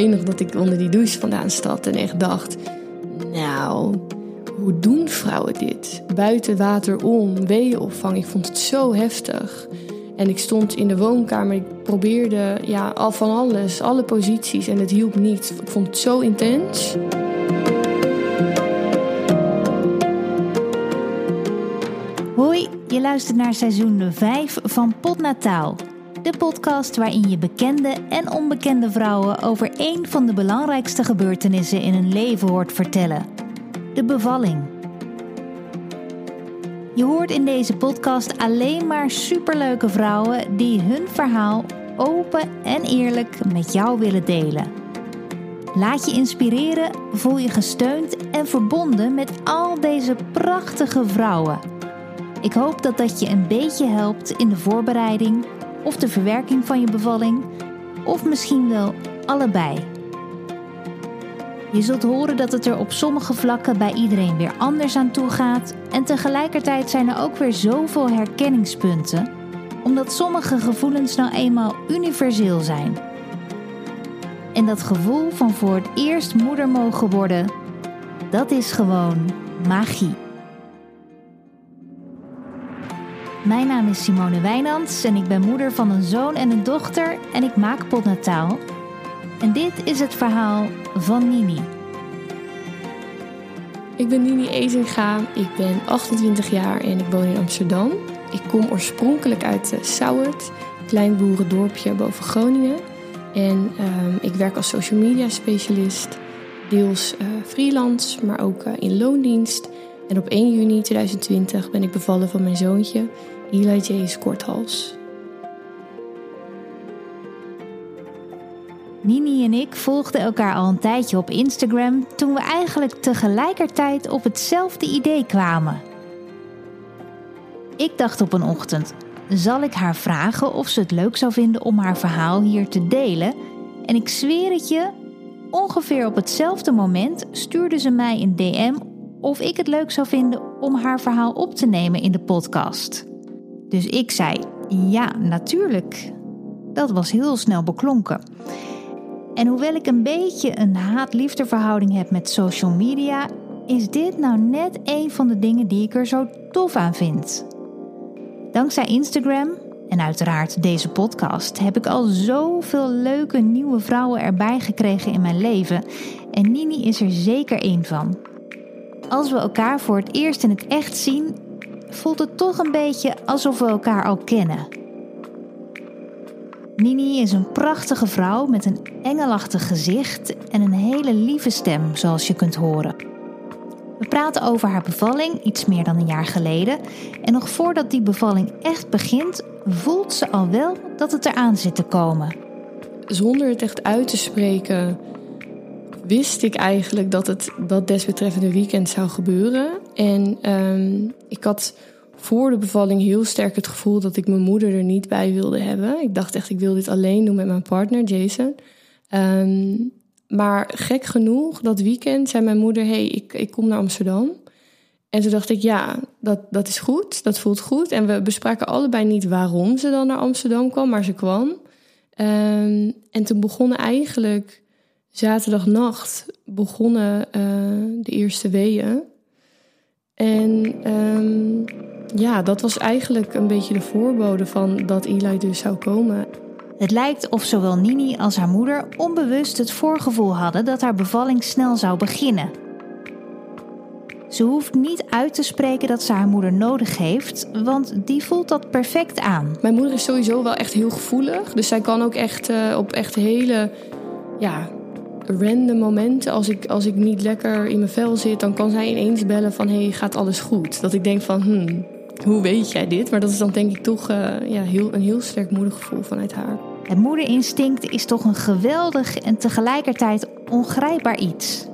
weet dat ik onder die douche vandaan stapte en echt dacht... Nou, hoe doen vrouwen dit? Buiten water om, weeënopvang. Ik vond het zo heftig. En ik stond in de woonkamer. Ik probeerde ja, al van alles, alle posities. En het hielp niet. Ik vond het zo intens. Hoi, je luistert naar seizoen 5 van Potnataal. De podcast waarin je bekende en onbekende vrouwen over één van de belangrijkste gebeurtenissen in hun leven hoort vertellen: de bevalling. Je hoort in deze podcast alleen maar superleuke vrouwen die hun verhaal open en eerlijk met jou willen delen. Laat je inspireren, voel je gesteund en verbonden met al deze prachtige vrouwen. Ik hoop dat dat je een beetje helpt in de voorbereiding of de verwerking van je bevalling, of misschien wel allebei. Je zult horen dat het er op sommige vlakken bij iedereen weer anders aan toe gaat en tegelijkertijd zijn er ook weer zoveel herkenningspunten, omdat sommige gevoelens nou eenmaal universeel zijn. En dat gevoel van voor het eerst moeder mogen worden, dat is gewoon magie. Mijn naam is Simone Wijnands en ik ben moeder van een zoon en een dochter en ik maak potnataal. En dit is het verhaal van Nini. Ik ben Nini Ezinga, ik ben 28 jaar en ik woon in Amsterdam. Ik kom oorspronkelijk uit uh, Sauwert, klein boerendorpje boven Groningen. En uh, ik werk als social media specialist, deels uh, freelance, maar ook uh, in loondienst. En op 1 juni 2020 ben ik bevallen van mijn zoontje, Eli J. Korthals. Nini en ik volgden elkaar al een tijdje op Instagram toen we eigenlijk tegelijkertijd op hetzelfde idee kwamen. Ik dacht op een ochtend: zal ik haar vragen of ze het leuk zou vinden om haar verhaal hier te delen? En ik zweer het je, ongeveer op hetzelfde moment stuurde ze mij een DM of ik het leuk zou vinden om haar verhaal op te nemen in de podcast. Dus ik zei: ja, natuurlijk. Dat was heel snel beklonken. En hoewel ik een beetje een haat-liefdeverhouding heb met social media, is dit nou net een van de dingen die ik er zo tof aan vind. Dankzij Instagram en uiteraard deze podcast heb ik al zoveel leuke nieuwe vrouwen erbij gekregen in mijn leven. En Nini is er zeker één van. Als we elkaar voor het eerst in het echt zien, voelt het toch een beetje alsof we elkaar al kennen. Nini is een prachtige vrouw met een engelachtig gezicht en een hele lieve stem, zoals je kunt horen. We praten over haar bevalling iets meer dan een jaar geleden. En nog voordat die bevalling echt begint, voelt ze al wel dat het eraan zit te komen. Zonder het echt uit te spreken, wist ik eigenlijk dat het dat desbetreffende weekend zou gebeuren. En um, ik had voor de bevalling heel sterk het gevoel dat ik mijn moeder er niet bij wilde hebben. Ik dacht echt, ik wil dit alleen doen met mijn partner, Jason. Um, maar gek genoeg, dat weekend zei mijn moeder: hey, ik, ik kom naar Amsterdam. En toen dacht ik, ja, dat, dat is goed, dat voelt goed. En we bespraken allebei niet waarom ze dan naar Amsterdam kwam, maar ze kwam. Um, en toen begonnen eigenlijk zaterdagnacht begonnen uh, de eerste weeën. En um, ja, dat was eigenlijk een beetje de voorbode van dat Eli dus zou komen. Het lijkt of zowel Nini als haar moeder onbewust het voorgevoel hadden dat haar bevalling snel zou beginnen. Ze hoeft niet uit te spreken dat ze haar moeder nodig heeft, want die voelt dat perfect aan. Mijn moeder is sowieso wel echt heel gevoelig, dus zij kan ook echt uh, op echt hele ja, random momenten, als ik, als ik niet lekker in mijn vel zit, dan kan zij ineens bellen van hey, gaat alles goed? Dat ik denk van hmm, hoe weet jij dit? Maar dat is dan denk ik toch uh, ja, heel, een heel sterk moedergevoel vanuit haar. Het moederinstinct is toch een geweldig en tegelijkertijd ongrijpbaar iets.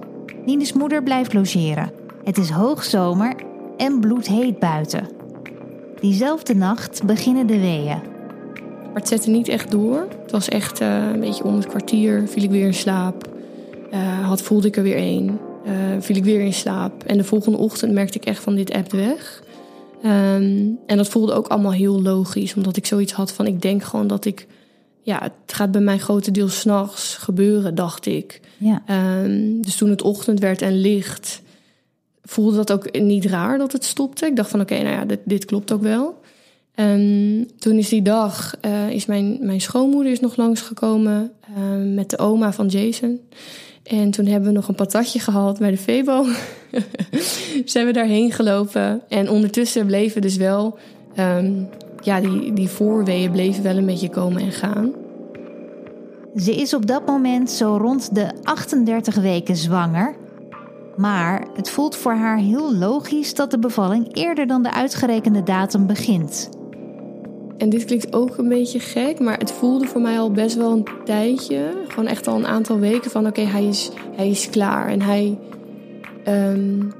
Nines moeder blijft logeren. Het is hoogzomer en bloedheet buiten. Diezelfde nacht beginnen de weeën. Maar het zette niet echt door. Het was echt uh, een beetje om het kwartier viel ik weer in slaap. Uh, had, voelde ik er weer één. Uh, viel ik weer in slaap. En de volgende ochtend merkte ik echt van dit appt weg. Um, en dat voelde ook allemaal heel logisch. Omdat ik zoiets had van ik denk gewoon dat ik ja, het gaat bij mij grotendeels s'nachts gebeuren, dacht ik. Ja. Ehm, dus toen het ochtend werd en licht, voelde dat ook niet raar dat het stopte. Ik dacht van oké, nou ja, dit, dit klopt ook wel. En toen is die dag, eh, is mijn, mijn schoonmoeder is nog langsgekomen uh, met de oma van Jason. En toen hebben we nog een patatje gehad bij de Febo. Zijn we daarheen gelopen. En ondertussen bleven dus wel, um, ja, die, die voorweeën bleven wel een beetje komen en gaan. Ze is op dat moment zo rond de 38 weken zwanger. Maar het voelt voor haar heel logisch dat de bevalling eerder dan de uitgerekende datum begint. En dit klinkt ook een beetje gek, maar het voelde voor mij al best wel een tijdje. Gewoon echt al een aantal weken van oké, hij, is, hij is klaar. En hij. Um,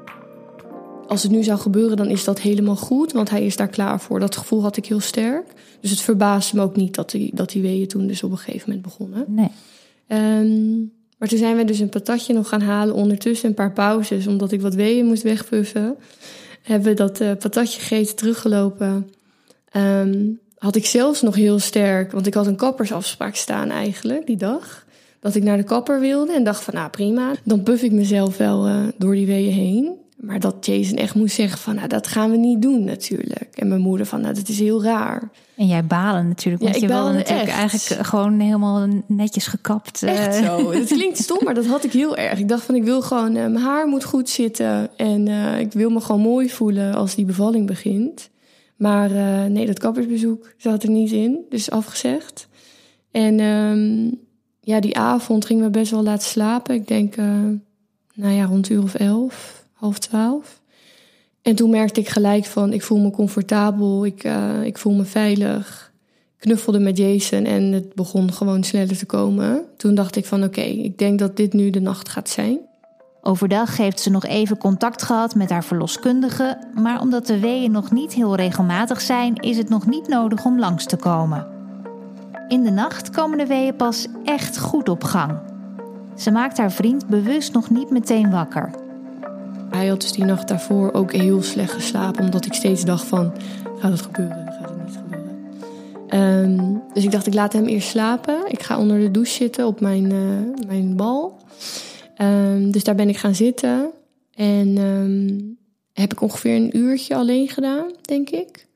als het nu zou gebeuren, dan is dat helemaal goed, want hij is daar klaar voor. Dat gevoel had ik heel sterk. Dus het verbaasde me ook niet dat die, dat die weeën toen dus op een gegeven moment begonnen. Nee. Um, maar toen zijn we dus een patatje nog gaan halen. Ondertussen een paar pauzes, omdat ik wat weeën moest wegpuffen. Hebben we dat uh, patatje gegeten, teruggelopen. Um, had ik zelfs nog heel sterk, want ik had een kappersafspraak staan eigenlijk die dag. Dat ik naar de kapper wilde en dacht van nou prima, dan puff ik mezelf wel uh, door die weeën heen. Maar dat Jason echt moest zeggen van nou dat gaan we niet doen natuurlijk. En mijn moeder van nou dat is heel raar. En jij balen natuurlijk, want Ja, ik je wilde natuurlijk echt. eigenlijk gewoon helemaal netjes gekapt. eh. Echt zo. Het klinkt stom, maar dat had ik heel erg. Ik dacht van ik wil gewoon, eh, mijn haar moet goed zitten. En eh, ik wil me gewoon mooi voelen als die bevalling begint. Maar eh, nee, dat kappersbezoek zat er niet in. Dus afgezegd. En ehm, ja, die avond ging we best wel laat slapen. Ik denk, eh, nou ja, rond uur of elf, half twaalf. En toen merkte ik gelijk van, ik voel me comfortabel. Ik, eh, ik voel me veilig knuffelde met Jason en het begon gewoon sneller te komen. Toen dacht ik van oké, ik denk dat dit nu de nacht gaat zijn. Overdag heeft ze nog even contact gehad met haar verloskundige, maar omdat de weeën nog niet heel regelmatig zijn, is het nog niet nodig om langs te komen. In de nacht komen de weeën pas echt goed op gang. Ze maakt haar vriend bewust nog niet meteen wakker. Hij had dus die nacht daarvoor ook heel slecht geslapen, omdat ik steeds dacht van gaat het gebeuren, gaat het niet gebeuren. Ehm, dus ik dacht ik laat hem eerst slapen. Ik ga onder de douche zitten op mijn, eh, mijn bal. Ehm, dus daar ben ik gaan zitten en ehm, heb ik ongeveer een uurtje alleen gedaan, denk ik.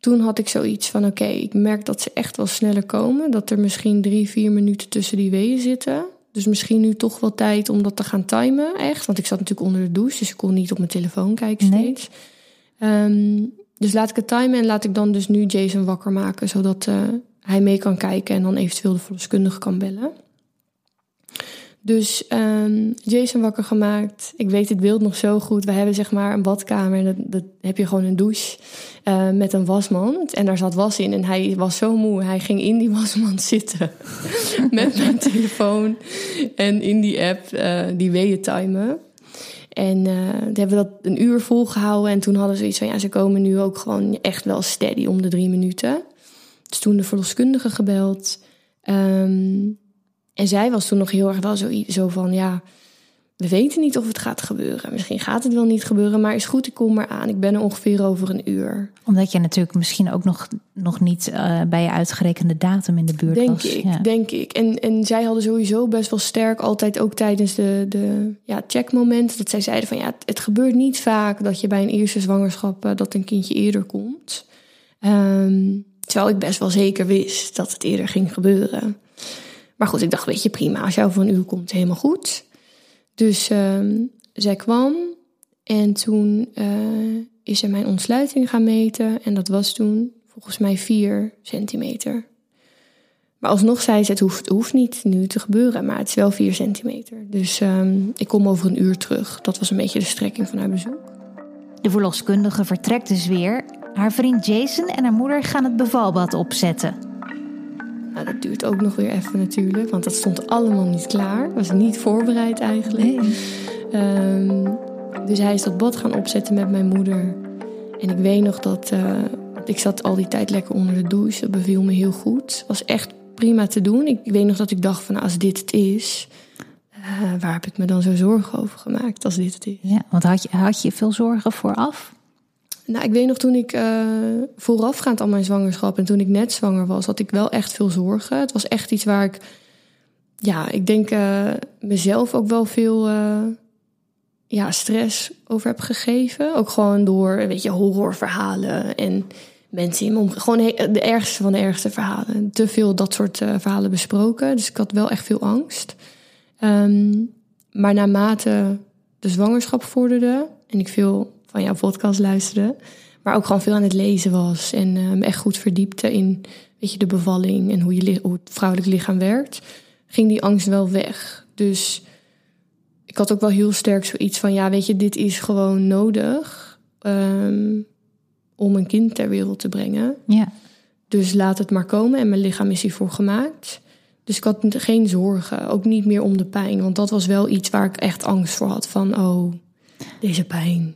Toen had ik zoiets van: oké, ik merk dat ze echt wel sneller komen. Dat er misschien drie, vier minuten tussen die weeën zitten. Dus misschien nu toch wel tijd om dat te gaan timen, echt. Want ik zat natuurlijk onder de douche, dus ik kon niet op mijn telefoon kijken Nee. steeds. Ehm, dus laat ik het timen en laat ik dan dus nu Jason wakker maken, zodat eh, hij mee kan kijken en dan eventueel de verloskundige kan bellen. Dus ehm, Jason wakker gemaakt. Ik weet het beeld nog zo goed. We hebben zeg maar een badkamer en dat, heb je gewoon een douche eh, met een wasmand. En daar zat was in en hij was zo moe. Hij ging in die wasmand zitten met mijn telefoon en in die app eh, die weeën timen. En eh toen hebben we dat een uur volgehouden. En toen hadden ze iets van, ja, ze komen nu ook gewoon echt wel steady om de drie minuten. Dus toen de verloskundige gebeld. Ehm, en zij was toen nog heel erg wel zo, zo van, ja, we weten niet of het gaat gebeuren. Misschien gaat het wel niet gebeuren, maar is goed, ik kom maar aan. Ik ben er ongeveer over een uur. Omdat je natuurlijk misschien ook nog, nog niet eh, bij je uitgerekende datum in de buurt Denk was. ik, Ja. denk ik. En, en zij hadden sowieso best wel sterk altijd ook tijdens de, de ja, checkmomenten... dat zij zeiden van ja, het, het gebeurt niet vaak dat je bij een eerste zwangerschap... eh, dat een kindje eerder komt. Ehm, terwijl ik best wel zeker wist dat het eerder ging gebeuren. Maar goed, ik dacht, weet je, prima. Als jij over een uur komt, helemaal goed. Dus ehm, zij kwam en toen eh, is ze mijn ontsluiting gaan meten. En dat was toen volgens mij 4 centimeter. Maar alsnog zei ze, het hoeft, het hoeft niet nu te gebeuren, maar het is wel 4 centimeter. Dus ehm, ik kom over een uur terug. Dat was een beetje de strekking van haar bezoek. De verloskundige vertrekt dus weer. Haar vriend Jason en haar moeder gaan het bevalbad opzetten. Nou, dat duurt ook nog weer even natuurlijk, want dat stond allemaal niet klaar. Was niet voorbereid eigenlijk. Ehm, dus hij is dat bad gaan opzetten met mijn moeder. En ik weet nog dat eh, ik zat al die tijd lekker onder de douche. Dat beviel me heel goed. Was echt prima te doen. Ik weet nog dat ik dacht van nou, als dit het is, eh, waar heb ik me dan zo zorgen over gemaakt als dit het is? Ja, want had je, had je veel zorgen vooraf? Nou, ik weet nog toen ik uh, voorafgaand aan mijn zwangerschap en toen ik net zwanger was, had ik wel echt veel zorgen. Het was echt iets waar ik, ja, ik denk uh, mezelf ook wel veel uh, ja, stress over heb gegeven. Ook gewoon door, weet je, horrorverhalen en mensen in mijn omgeving. Gewoon de ergste van de ergste verhalen. Te veel dat soort verhalen besproken. Dus ik had wel echt veel angst. Um, maar naarmate de zwangerschap vorderde en ik veel van jouw podcast luisterde, maar ook gewoon veel aan het lezen was en uh, me echt goed verdiepte in weet je, de bevalling en hoe, je, hoe het vrouwelijk lichaam werkt, ging die angst wel weg. Dus ik had ook wel heel sterk zoiets van, ja, weet je, dit is gewoon nodig um, om een kind ter wereld te brengen. Ja. Dus laat het maar komen en mijn lichaam is hiervoor gemaakt. Dus ik had geen zorgen, ook niet meer om de pijn. Want dat was wel iets waar ik echt angst voor had. Van, oh, deze pijn.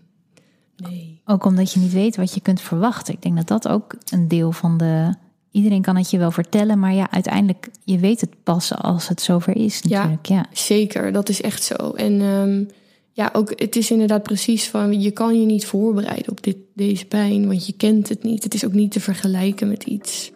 Nee. Ook omdat je niet weet wat je kunt verwachten. Ik denk dat dat ook een deel van de... Iedereen kan het je wel vertellen, maar ja, uiteindelijk, je weet het pas als het zover is natuurlijk. Ja, ja. zeker. Dat is echt zo. En um, ja, ook het is inderdaad precies van, je kan je niet voorbereiden op dit, deze pijn, want je kent het niet. Het is ook niet te vergelijken met iets.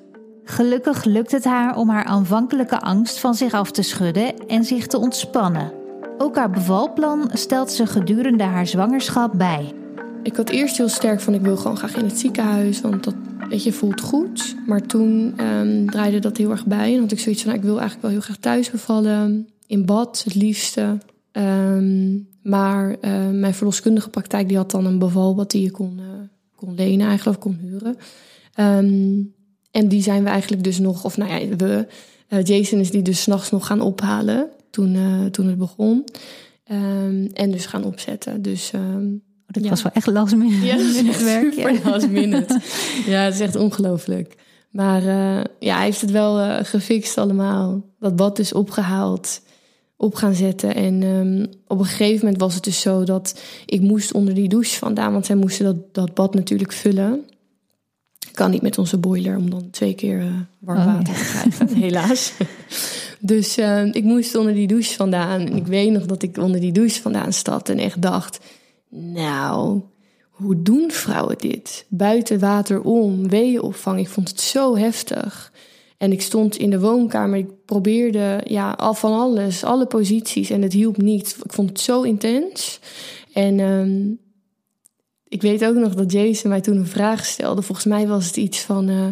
Gelukkig lukt het haar om haar aanvankelijke angst van zich af te schudden en zich te ontspannen. Ook haar bevalplan stelt ze gedurende haar zwangerschap bij. Ik had eerst heel sterk van ik wil gewoon graag in het ziekenhuis, want dat weet je, voelt goed. Maar toen um, draaide dat heel erg bij en had ik zoiets van nou, ik wil eigenlijk wel heel graag thuis bevallen, in bad het liefste. Um, maar uh, mijn verloskundige praktijk die had dan een bevalbad die je kon, uh, kon lenen eigenlijk, of kon huren. Um, en die zijn we eigenlijk dus nog, of nou ja, we, uh, Jason is die dus s'nachts nog gaan ophalen toen, toen het begon. En dus gaan opzetten. Dus, dat ja. was wel echt last minute, ja, minute werk. Super ja. last minute. ja, het is echt ongelooflijk. Maar uh, ja, hij heeft het wel gefixt allemaal. Dat bad is opgehaald, op gaan zetten. En um, op een gegeven moment was het dus zo dat ik moest onder die douche vandaan. Want zij moesten dat, dat bad natuurlijk vullen kan niet met onze boiler om dan twee keer uh, warm oh, water te krijgen, helaas. Dus uh, ik moest onder die douche vandaan. En ik weet nog dat ik onder die douche vandaan stapte en echt dacht... Nou, hoe doen vrouwen dit? Buiten water om, weeënopvang. Ik vond het zo heftig. En ik stond in de woonkamer. Ik probeerde ja, al van alles, alle posities. En het hielp niet. Ik vond het zo intens. En um, ik weet ook nog dat Jason mij toen een vraag stelde. Volgens mij was het iets van uh,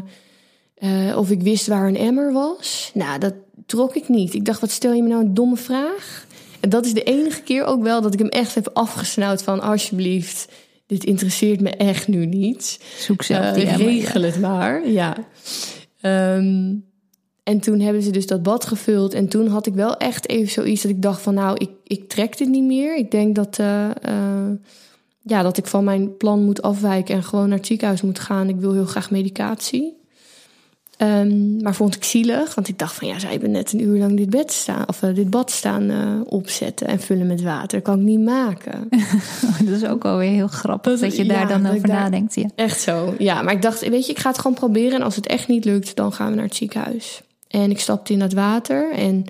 uh, of ik wist waar een emmer was. Nou, dat trok ik niet. Ik dacht, wat stel je me nou een domme vraag? En dat is de enige keer ook wel dat ik hem echt heb afgesnauwd van alsjeblieft, dit interesseert me echt nu niet. Zoek zelf uh, Regel het maar, ja. Um, en toen hebben ze dus dat bad gevuld. En toen had ik wel echt even zoiets dat ik dacht van... nou, ik, ik trek dit niet meer. Ik denk dat ja, dat ik van mijn plan moet afwijken en gewoon naar het ziekenhuis moet gaan. Ik wil heel graag medicatie. Um, maar vond ik zielig, want ik dacht van ja, zij hebben net een uur lang dit bed staan of uh, dit bad staan uh, opzetten en vullen met water. Dat kan ik niet maken. dat is ook alweer heel grappig dat, dat je daar dan over nadenkt. Ja. Echt zo, ja. Maar ik dacht, weet je, ik ga het gewoon proberen en als het echt niet lukt, dan gaan we naar het ziekenhuis. En ik stapte in het water en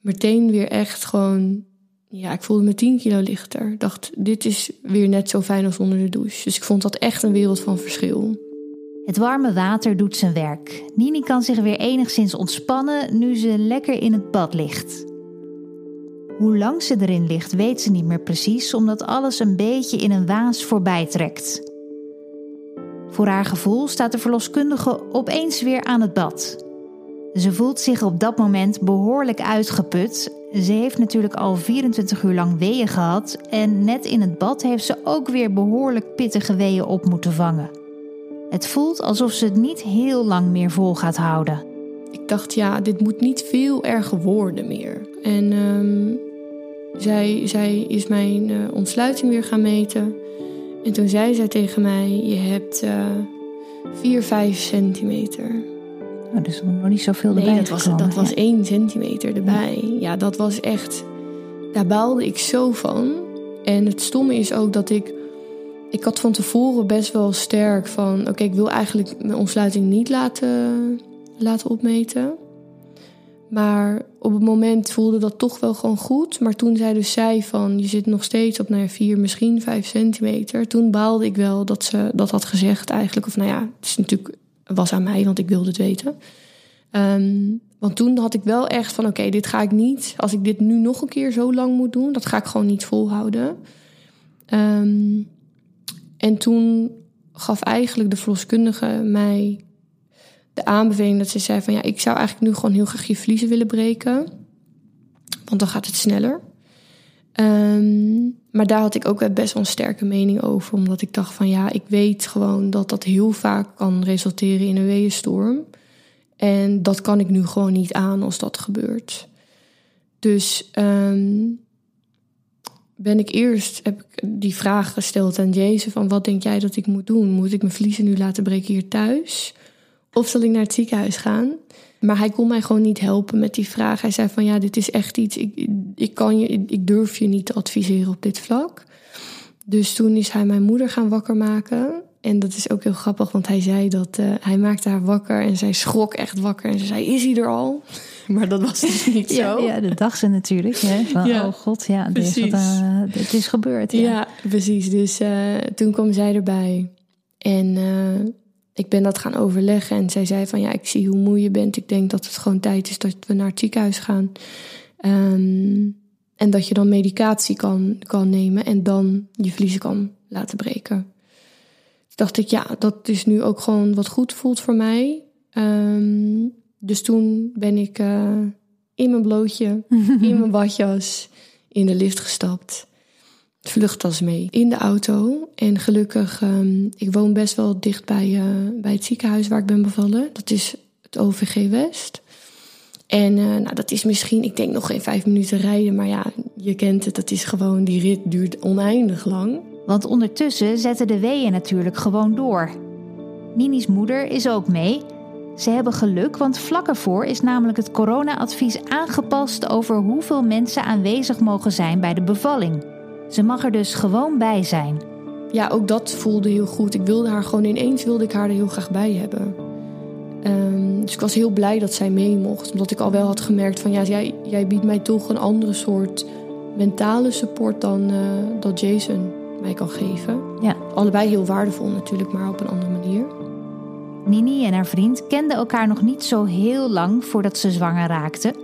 meteen weer echt gewoon ja, ik voelde me 10 kilo lichter. Ik dacht, dit is weer net zo fijn als onder de douche. Dus ik vond dat echt een wereld van verschil. Het warme water doet zijn werk. Nini kan zich weer enigszins ontspannen nu ze lekker in het bad ligt. Hoe lang ze erin ligt, weet ze niet meer precies, omdat alles een beetje in een waas voorbij trekt. Voor haar gevoel staat de verloskundige opeens weer aan het bad. Ze voelt zich op dat moment behoorlijk uitgeput. Ze heeft natuurlijk al 24 uur lang weeën gehad en net in het bad heeft ze ook weer behoorlijk pittige weeën op moeten vangen. Het voelt alsof ze het niet heel lang meer vol gaat houden. Ik dacht, ja, dit moet niet veel erger worden meer. En um, zij, zij is mijn uh, ontsluiting weer gaan meten. En toen zei zij tegen mij: Je hebt uh, 4, 5 centimeter. Oh, dus nog niet zoveel nee, erbij dat was, dat was één centimeter erbij. Ja. ja, dat was echt... Daar baalde ik zo van. En het stomme is ook dat ik... Ik had van tevoren best wel sterk van... Oké, ik wil eigenlijk mijn ontsluiting niet laten, laten opmeten. maar op het moment voelde dat toch wel gewoon goed. Maar toen zij dus zei van je zit nog steeds op nou ja, vier, misschien vijf centimeter. Toen baalde ik wel dat ze dat had gezegd eigenlijk. Of nou ja, het is natuurlijk was aan mij, want ik wilde het weten. Ehm, want toen had ik wel echt van oké, dit ga ik niet. Als ik dit nu nog een keer zo lang moet doen, dat ga ik gewoon niet volhouden. Ehm, en toen gaf eigenlijk de verloskundige mij de aanbeveling dat ze zei van ja, ik zou eigenlijk nu gewoon heel graag je vliezen willen breken. Want dan gaat het sneller. Ehm, maar daar had ik ook best wel een sterke mening over. Omdat ik dacht van ja, ik weet gewoon dat dat heel vaak kan resulteren in een weeënstorm. En dat kan ik nu gewoon niet aan als dat gebeurt. Dus ehm, ben ik eerst, heb ik die vraag gesteld aan Jezus van wat denk jij dat ik moet doen? Moet ik mijn vliezen nu laten breken hier thuis? Of zal ik naar het ziekenhuis gaan? Maar hij kon mij gewoon niet helpen met die vraag. Hij zei van ja, dit is echt iets. Ik, ik, kan je, ik durf je niet te adviseren op dit vlak. Dus toen is hij mijn moeder gaan wakker maken. En dat is ook heel grappig, want hij zei dat uh, hij maakte haar wakker en zij schrok echt wakker. En ze zei: Is hij er al? Maar dat was dus niet ja, zo. Ja, dat dacht ze natuurlijk. Hè? Van, ja, oh god, ja, dit is, wat, uh, dit is gebeurd. Ja, ja precies. Dus uh, toen kwam zij erbij. En ik ben dat gaan overleggen en zij zei van ja, ik zie hoe moe je bent. Ik denk dat het gewoon tijd is dat we naar het ziekenhuis gaan. Um, en dat je dan medicatie kan, kan nemen en dan je vliezen kan laten breken. Dus dacht ik, ja, dat is nu ook gewoon wat goed voelt voor mij. Um, dus toen ben ik uh, in mijn blootje, in mijn badjas, in de lift gestapt vluchttas mee in de auto. En gelukkig, um, ik woon best wel dicht bij, uh, bij het ziekenhuis waar ik ben bevallen. Dat is het OVG West. En uh, nou, dat is misschien, ik denk nog geen vijf minuten rijden. Maar ja, je kent het, dat is gewoon, die rit duurt oneindig lang. Want ondertussen zetten de weeën natuurlijk gewoon door. Nini's moeder is ook mee. Ze hebben geluk, want vlak ervoor is namelijk het corona-advies aangepast over hoeveel mensen aanwezig mogen zijn bij de bevalling. Ze mag er dus gewoon bij zijn. Ja, ook dat voelde heel goed. Ik wilde haar gewoon ineens wilde ik haar er heel graag bij hebben. Um, dus ik was heel blij dat zij mee mocht. Omdat ik al wel had gemerkt van ja, jij, jij biedt mij toch een andere soort mentale support dan uh, dat Jason mij kan geven. Ja. Allebei heel waardevol natuurlijk, maar op een andere manier. Nini en haar vriend kenden elkaar nog niet zo heel lang voordat ze zwanger raakten.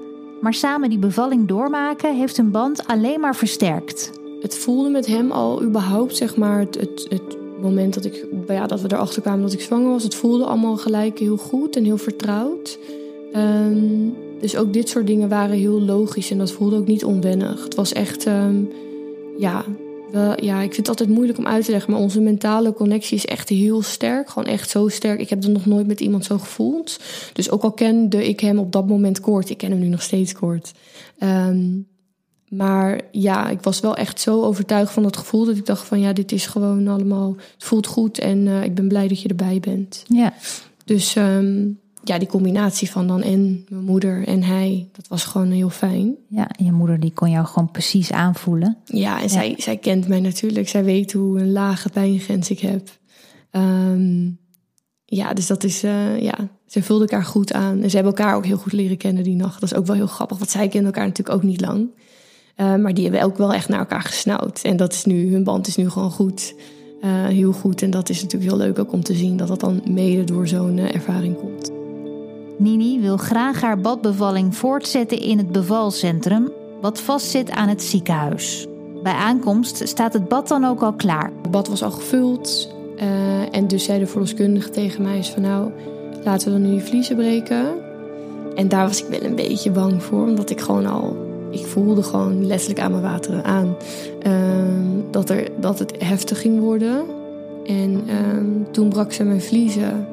Maar samen die bevalling doormaken heeft hun band alleen maar versterkt het voelde met hem al überhaupt, zeg maar, het, het, het moment dat, ik, ja, dat we erachter kwamen dat ik zwanger was. Het voelde allemaal gelijk heel goed en heel vertrouwd. Um, dus ook dit soort dingen waren heel logisch en dat voelde ook niet onwennig. Het was echt, um, ja, ja, ik vind het altijd moeilijk om uit te leggen, maar onze mentale connectie is echt heel sterk. Gewoon echt zo sterk. Ik heb dat nog nooit met iemand zo gevoeld. Dus ook al kende ik hem op dat moment kort, ik ken hem nu nog steeds kort. Um, maar ja, ik was wel echt zo overtuigd van dat gevoel dat ik dacht van ja, dit is gewoon allemaal, het voelt goed en uh, ik ben blij dat je erbij bent. Ja. Dus um, ja, die combinatie van dan en mijn moeder en hij, dat was gewoon heel fijn. Ja, en je moeder die kon jou gewoon precies aanvoelen. Ja, en ja. Zij, zij kent mij natuurlijk. Zij weet hoe een lage pijngrens ik heb. Um, ja, dus dat is, uh, ja, ze vulden elkaar goed aan. En ze hebben elkaar ook heel goed leren kennen die nacht. Dat is ook wel heel grappig, want zij kennen elkaar natuurlijk ook niet lang. Uh, maar die hebben ook wel echt naar elkaar gesnauwd. En dat is nu, hun band is nu gewoon goed. Uh, heel goed. En dat is natuurlijk heel leuk ook om te zien dat dat dan mede door zo'n ervaring komt. Nini wil graag haar badbevalling voortzetten in het bevalcentrum, wat vastzit aan het ziekenhuis. Bij aankomst staat het bad dan ook al klaar. Het bad was al gevuld. en dus zei de verloskundige tegen mij: is van nou, laten we dan nu je vliezen breken. En daar was ik wel een beetje bang voor, omdat ik gewoon al ik voelde gewoon letterlijk aan mijn wateren aan ehm, dat, er, dat het heftig ging worden. En ehm, toen brak ze mijn vliezen.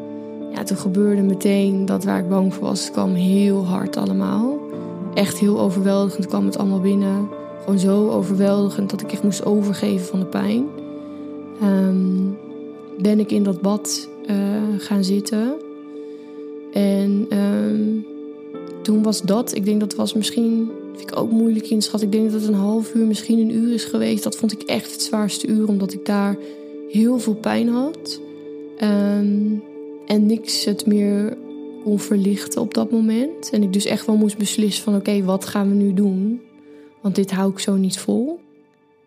Toen gebeurde meteen dat waar ik bang voor was. Het kwam heel hard allemaal. Echt heel overweldigend kwam het allemaal binnen. Gewoon zo overweldigend dat ik echt moest overgeven van de pijn. Um, ben ik in dat bad uh, gaan zitten. En toen was dat, ik denk dat was misschien vind ik ook moeilijk inschat. Ik denk dat het een half uur, misschien een uur is geweest. Dat vond ik echt het zwaarste uur, omdat ik daar heel veel pijn had. Um, en niks het meer kon verlichten op dat moment. En ik dus echt wel moest beslissen van oké, wat gaan we nu doen? Want dit hou ik zo niet vol.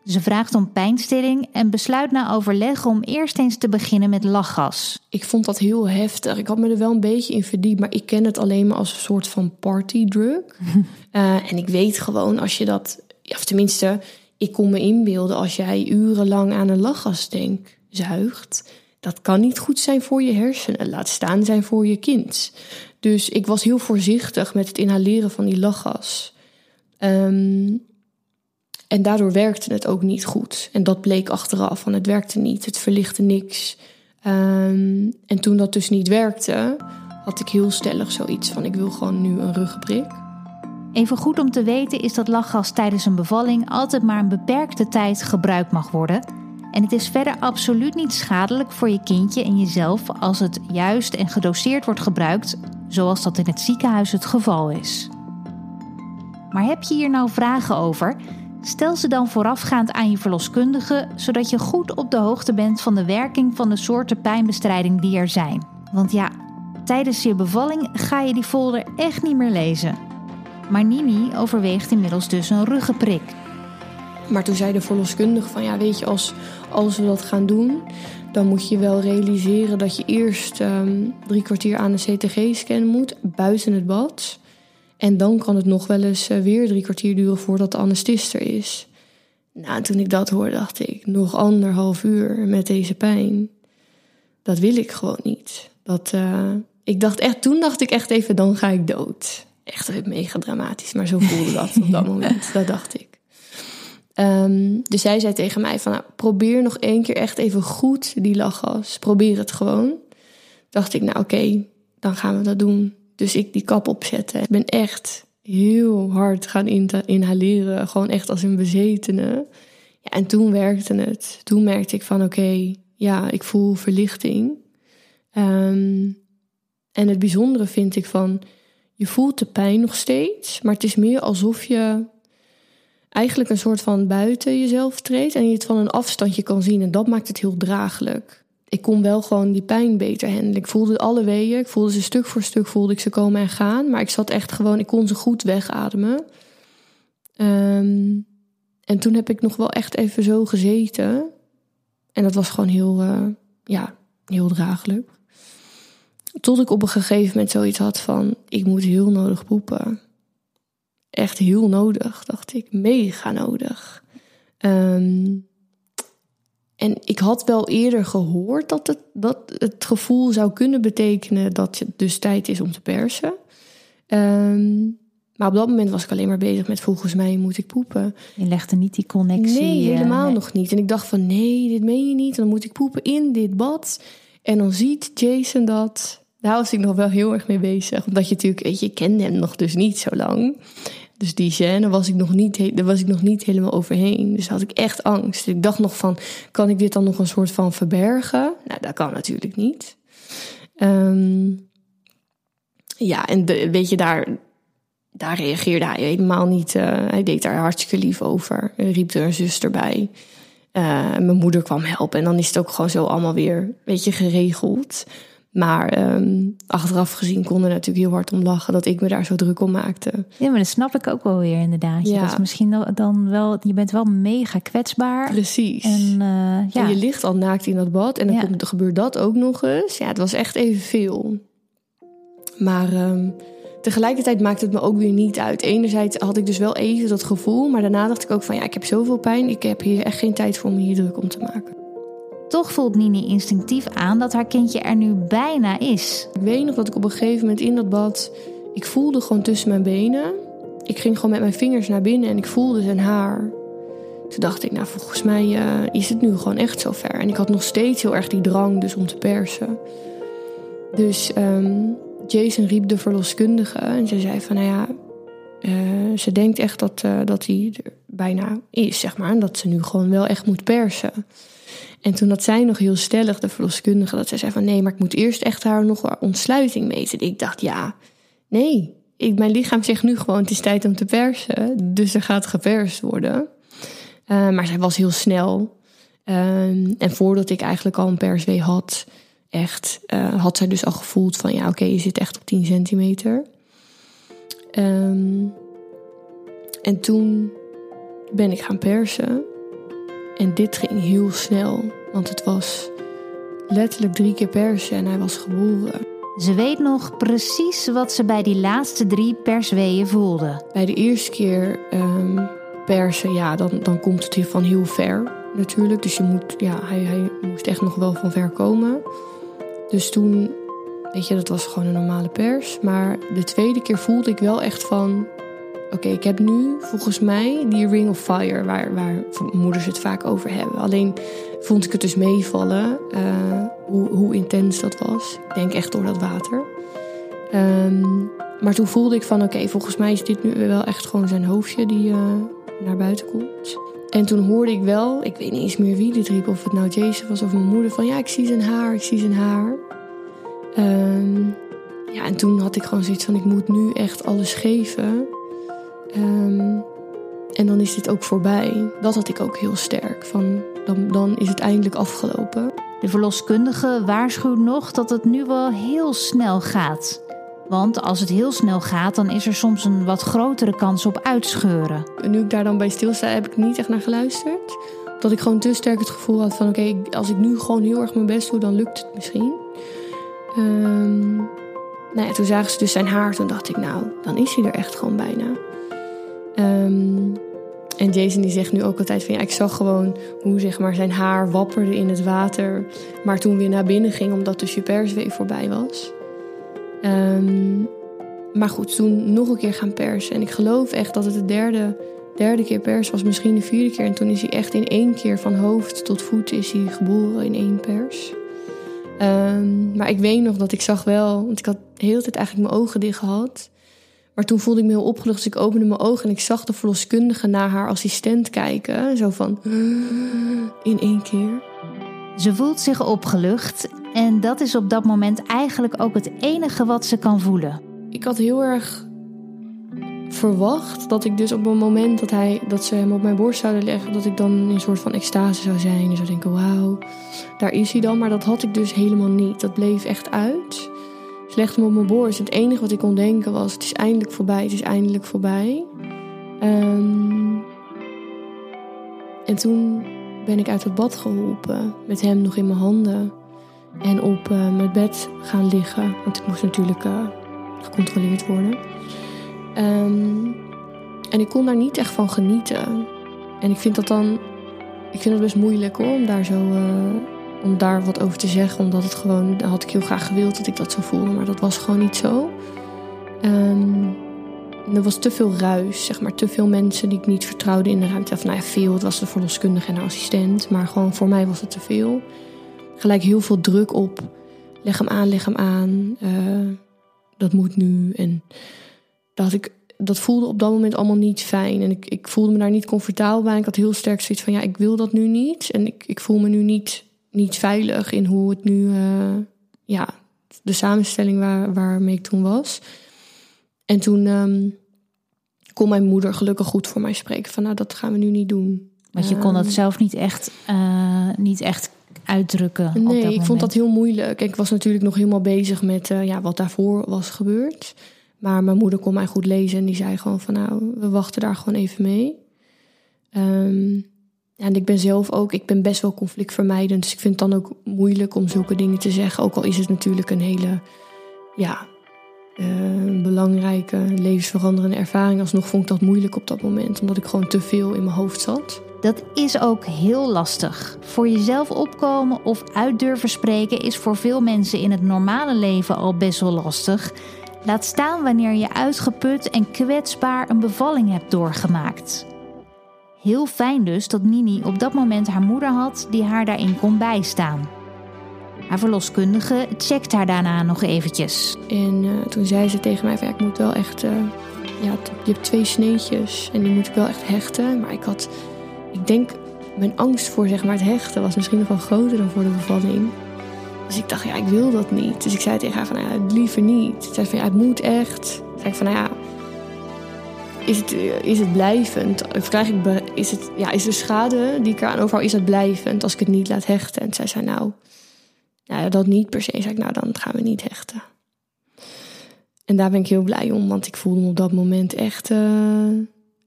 Ze vraagt om pijnstilling en besluit na overleg om eerst eens te beginnen met lachgas. Ik vond dat heel heftig. Ik had me er wel een beetje in verdiept, maar ik ken het alleen maar als een soort van partydrug. uh, en ik weet gewoon als je dat, of tenminste, ik kon me inbeelden als jij urenlang aan een lachgasdenk zuigt. Dat kan niet goed zijn voor je hersenen, laat staan zijn voor je kind. Dus ik was heel voorzichtig met het inhaleren van die lachgas. Um, en daardoor werkte het ook niet goed. En dat bleek achteraf, van het werkte niet, het verlichtte niks. Um, en toen dat dus niet werkte, had ik heel stellig zoiets van: ik wil gewoon nu een ruggenprik. Even goed om te weten is dat lachgas tijdens een bevalling altijd maar een beperkte tijd gebruikt mag worden. En het is verder absoluut niet schadelijk voor je kindje en jezelf als het juist en gedoseerd wordt gebruikt, zoals dat in het ziekenhuis het geval is. Maar heb je hier nou vragen over? Stel ze dan voorafgaand aan je verloskundige, zodat je goed op de hoogte bent van de werking van de soorten pijnbestrijding die er zijn. Want ja, tijdens je bevalling ga je die folder echt niet meer lezen. Maar Nini overweegt inmiddels dus een ruggenprik. Maar toen zei de verloskundige van ja, weet je, als, als we dat gaan doen, dan moet je wel realiseren dat je eerst um, drie kwartier aan de CTG-scan moet buiten het bad. En dan kan het nog wel eens eh, weer drie kwartier duren voordat de anesthist er is. Nou, toen ik dat hoorde, dacht ik, nog anderhalf uur met deze pijn. Dat wil ik gewoon niet. Dat, uh, ik dacht echt, toen dacht ik echt even, dan ga ik dood. Echt mega dramatisch, maar zo voelde dat op dat moment. Dat dacht ik. Um, dus zij zei tegen mij van, nou, probeer nog één keer echt even goed die lachgas. Probeer het gewoon. Dacht ik, nou oké, dan gaan we dat doen. Dus ik die kap opzetten. Ik ben echt heel hard gaan inhaleren. Gewoon echt als een bezetene. Ja, en toen werkte het. Toen merkte ik van oké, ja, ik voel verlichting. Um, en het bijzondere vind ik van, je voelt de pijn nog steeds, maar het is meer alsof je eigenlijk een soort van buiten jezelf treedt en je het van een afstandje kan zien. En dat maakt het heel draaglijk ik kon wel gewoon die pijn beter handelen. Ik voelde alle weeën. Ik voelde ze stuk voor stuk voelde ik ze komen en gaan. Maar ik zat echt gewoon, ik kon ze goed wegademen. Um, en toen heb ik nog wel echt even zo gezeten. En dat was gewoon heel, uh, ja, heel draaglijk. Tot ik op een gegeven moment zoiets had van, ik moet heel nodig poepen. Echt heel nodig, dacht ik. Mega nodig. Um, en ik had wel eerder gehoord dat het, dat het gevoel zou kunnen betekenen dat het dus tijd is om te persen. Um, maar op dat moment was ik alleen maar bezig met volgens mij moet ik poepen. Je legde niet die connectie. Nee, eh, helemaal nog niet. En ik dacht van nee, dit meen je niet. Dan moet ik poepen in dit bad. En dan ziet Jason dat. Daar was ik nog wel heel erg mee bezig. Omdat je natuurlijk, weet je, kende hem nog dus niet zo lang. Dus die scène was ik nog niet, daar was ik nog niet helemaal overheen. Dus had ik echt angst. Ik dacht nog van, kan ik dit dan nog een soort van verbergen? Nou, dat kan natuurlijk niet. Um, ja, en weet je, daar, daar reageerde hij helemaal niet. Uh, hij deed daar hartstikke lief over. Er riep er een zuster bij. Uh, mijn moeder kwam helpen. En dan is het ook gewoon zo allemaal weer, een beetje geregeld. Maar um, achteraf gezien kon er natuurlijk heel hard om lachen dat ik me daar zo druk om maakte. Ja, maar dat snap ik ook wel weer inderdaad. Ja. Dat is misschien dan wel, je bent wel mega kwetsbaar. Precies. En, uh, ja. En je ligt al naakt in dat bad en dan ja. komt, gebeurt dat ook nog eens. Ja, het was echt even veel. Maar um, tegelijkertijd maakte het me ook weer niet uit. Enerzijds had ik dus wel even dat gevoel, maar daarna dacht ik ook van ja, ik heb zoveel pijn. Ik heb hier echt geen tijd voor om hier druk om te maken. Toch voelt Nini instinctief aan dat haar kindje er nu bijna is. Ik weet nog dat ik op een gegeven moment in dat bad. Ik voelde gewoon tussen mijn benen. Ik ging gewoon met mijn vingers naar binnen en ik voelde zijn haar. Toen dacht ik, nou volgens mij uh, is het nu gewoon echt zover. En ik had nog steeds heel erg die drang dus om te persen. Dus um, Jason riep de verloskundige en ze zei van, nou ja, uh, ze denkt echt dat, uh, dat hij er bijna is, zeg maar. En dat ze nu gewoon wel echt moet persen. En toen had zij nog heel stellig, de verloskundige, dat zij zei van nee, maar ik moet eerst echt haar nog ontsluiting meten. Ik dacht ja, nee, ik, mijn lichaam zegt nu gewoon het is tijd om te persen. Dus er gaat geperst worden. Uh, maar zij was heel snel. Uh, en voordat ik eigenlijk al een perswee had echt, uh, had zij dus al gevoeld van ja, oké, je zit echt op 10 centimeter. Um, en toen ben ik gaan persen. En dit ging heel snel, want het was letterlijk drie keer persen en hij was geboren. Ze weet nog precies wat ze bij die laatste drie persweeën voelde. Bij de eerste keer um, persen, ja, dan, dan komt het hier van heel ver natuurlijk. Dus je moet, ja, hij, hij moest echt nog wel van ver komen. Dus toen, weet je, dat was gewoon een normale pers. Maar de tweede keer voelde ik wel echt van... Oké, ik heb nu volgens mij die Ring of Fire, waar, waar moeders het vaak over hebben. Alleen vond ik het dus meevallen uh, hoe, hoe intens dat was. Ik denk echt door dat water. Um, maar toen voelde ik van oké, volgens mij is dit nu wel echt gewoon zijn hoofdje die uh, naar buiten komt. En toen hoorde ik wel, ik weet niet eens meer wie dit riep, of het nou Jason was of mijn moeder, van ja, ik zie zijn haar, ik zie zijn haar. Um, ja, en toen had ik gewoon zoiets van, ik moet nu echt alles geven. Um, en dan is dit ook voorbij. Dat had ik ook heel sterk. Van, dan, dan is het eindelijk afgelopen. De verloskundige waarschuwt nog dat het nu wel heel snel gaat. Want als het heel snel gaat, dan is er soms een wat grotere kans op uitscheuren. En nu ik daar dan bij stilsta, heb ik niet echt naar geluisterd. Dat ik gewoon te sterk het gevoel had van... oké, als ik nu gewoon heel erg mijn best doe, dan lukt het misschien. Um, nou ja, toen zagen ze dus zijn haar. Toen dacht ik, nou, dan is hij er echt gewoon bijna. Um, en Jason die zegt nu ook altijd van ja, ik zag gewoon hoe zeg maar, zijn haar wapperde in het water. Maar toen weer naar binnen ging omdat de superswee voorbij was. Um, maar goed, toen nog een keer gaan persen. En ik geloof echt dat het de derde, derde keer pers was, misschien de vierde keer. En toen is hij echt in één keer van hoofd tot voet is hij geboren in één pers. Um, maar ik weet nog dat ik zag wel, want ik had de hele tijd eigenlijk mijn ogen dicht gehad. Maar toen voelde ik me heel opgelucht, dus ik opende mijn ogen en ik zag de verloskundige naar haar assistent kijken. Zo van, in één keer. Ze voelt zich opgelucht en dat is op dat moment eigenlijk ook het enige wat ze kan voelen. Ik had heel erg verwacht dat ik dus op een moment dat, hij, dat ze hem op mijn borst zouden leggen, dat ik dan in een soort van extase zou zijn. En zou denken, wauw, daar is hij dan. Maar dat had ik dus helemaal niet. Dat bleef echt uit. Ze legde op mijn borst. Het enige wat ik kon denken was: het is eindelijk voorbij, het is eindelijk voorbij. Um, en toen ben ik uit het bad geholpen, met hem nog in mijn handen. En op uh, mijn bed gaan liggen, want ik moest natuurlijk uh, gecontroleerd worden. Um, en ik kon daar niet echt van genieten. En ik vind dat dan. Ik vind het best moeilijk hoor, om daar zo. Uh, om daar wat over te zeggen. Omdat het gewoon, had ik heel graag gewild dat ik dat zo voelde. Maar dat was gewoon niet zo. Um, er was te veel ruis, zeg maar. Te veel mensen die ik niet vertrouwde in de ruimte. Of nou ja, veel. Het was de verloskundige en de assistent. Maar gewoon voor mij was het te veel. Gelijk heel veel druk op. Leg hem aan, leg hem aan. Uh, dat moet nu. En dat, ik, dat voelde op dat moment allemaal niet fijn. En ik, ik voelde me daar niet comfortabel bij. Ik had heel sterk zoiets van, ja, ik wil dat nu niet. En ik, ik voel me nu niet niet veilig in hoe het nu, uh, ja, de samenstelling waar, waarmee ik toen was. En toen um, kon mijn moeder gelukkig goed voor mij spreken van, nou, dat gaan we nu niet doen. Want je kon dat ehm, zelf niet echt, uh, niet echt uitdrukken. Nee, ik vond dat heel moeilijk. Ik was natuurlijk nog helemaal bezig met uh, ja, wat daarvoor was gebeurd. Maar mijn moeder kon mij goed lezen en die zei gewoon van nou, we wachten daar gewoon even mee. Um, en ik ben zelf ook, ik ben best wel conflictvermijdend. Dus ik vind het dan ook moeilijk om zulke dingen te zeggen. Ook al is het natuurlijk een hele, ja, uh, belangrijke, levensveranderende ervaring. Alsnog vond ik dat moeilijk op dat moment. Omdat ik gewoon te veel in mijn hoofd zat. Dat is ook heel lastig. Voor jezelf opkomen of uit durven spreken is voor veel mensen in het normale leven al best wel lastig. Laat staan wanneer je uitgeput en kwetsbaar een bevalling hebt doorgemaakt. Heel fijn dus dat Nini op dat moment haar moeder had die haar daarin kon bijstaan. Haar verloskundige checkt haar daarna nog eventjes. En uh, toen zei ze tegen mij: van, Ik moet wel echt. Uh, ja, je hebt twee sneetjes en die moet ik wel echt hechten. Maar ik had. Ik denk. Mijn angst voor zeg maar, het hechten was misschien nog wel groter dan voor de bevalling. Dus ik dacht, ja, ik wil dat niet. Dus ik zei tegen haar van, ja, liever niet. Ze zei van, ja, het moet echt. Zei ik van, ja, is het, is het blijvend? Of ik, is, het, ja, is de schade die ik eraan overhoud, is dat blijvend als ik het niet laat hechten? En zij zei nou, Nou, dat niet per se. Zei ik, nou, dan gaan we niet hechten. En daar ben ik heel blij om, want ik voelde me op dat moment echt, uh,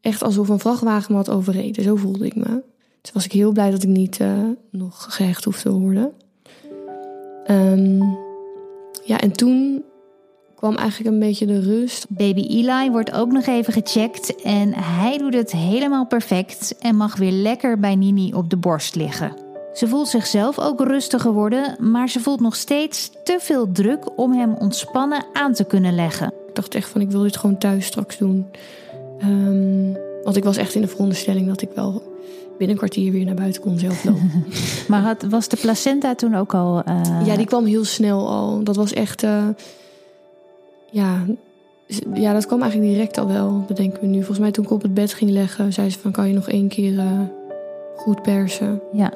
echt alsof een vrachtwagen me had overreden. Zo voelde ik me. Dus was ik heel blij dat ik niet uh, nog gehecht hoefde te worden. Um, ja, en toen kwam eigenlijk een beetje de rust. Baby Eli wordt ook nog even gecheckt en hij doet het helemaal perfect en mag weer lekker bij Nini op de borst liggen. Ze voelt zichzelf ook rustiger worden, maar ze voelt nog steeds te veel druk om hem ontspannen aan te kunnen leggen. Ik dacht echt van ik wil dit gewoon thuis straks doen. Um, want ik was echt in de veronderstelling dat ik wel binnen een kwartier weer naar buiten kon zelf lopen. maar had, was de placenta toen ook al... Uh... Ja, die kwam heel snel al. Dat was echt... Uh, ja, ja, dat kwam eigenlijk direct al wel, bedenken we nu. Volgens mij toen ik op het bed ging leggen, zei ze van... kan je nog één keer uh, goed persen? Ja.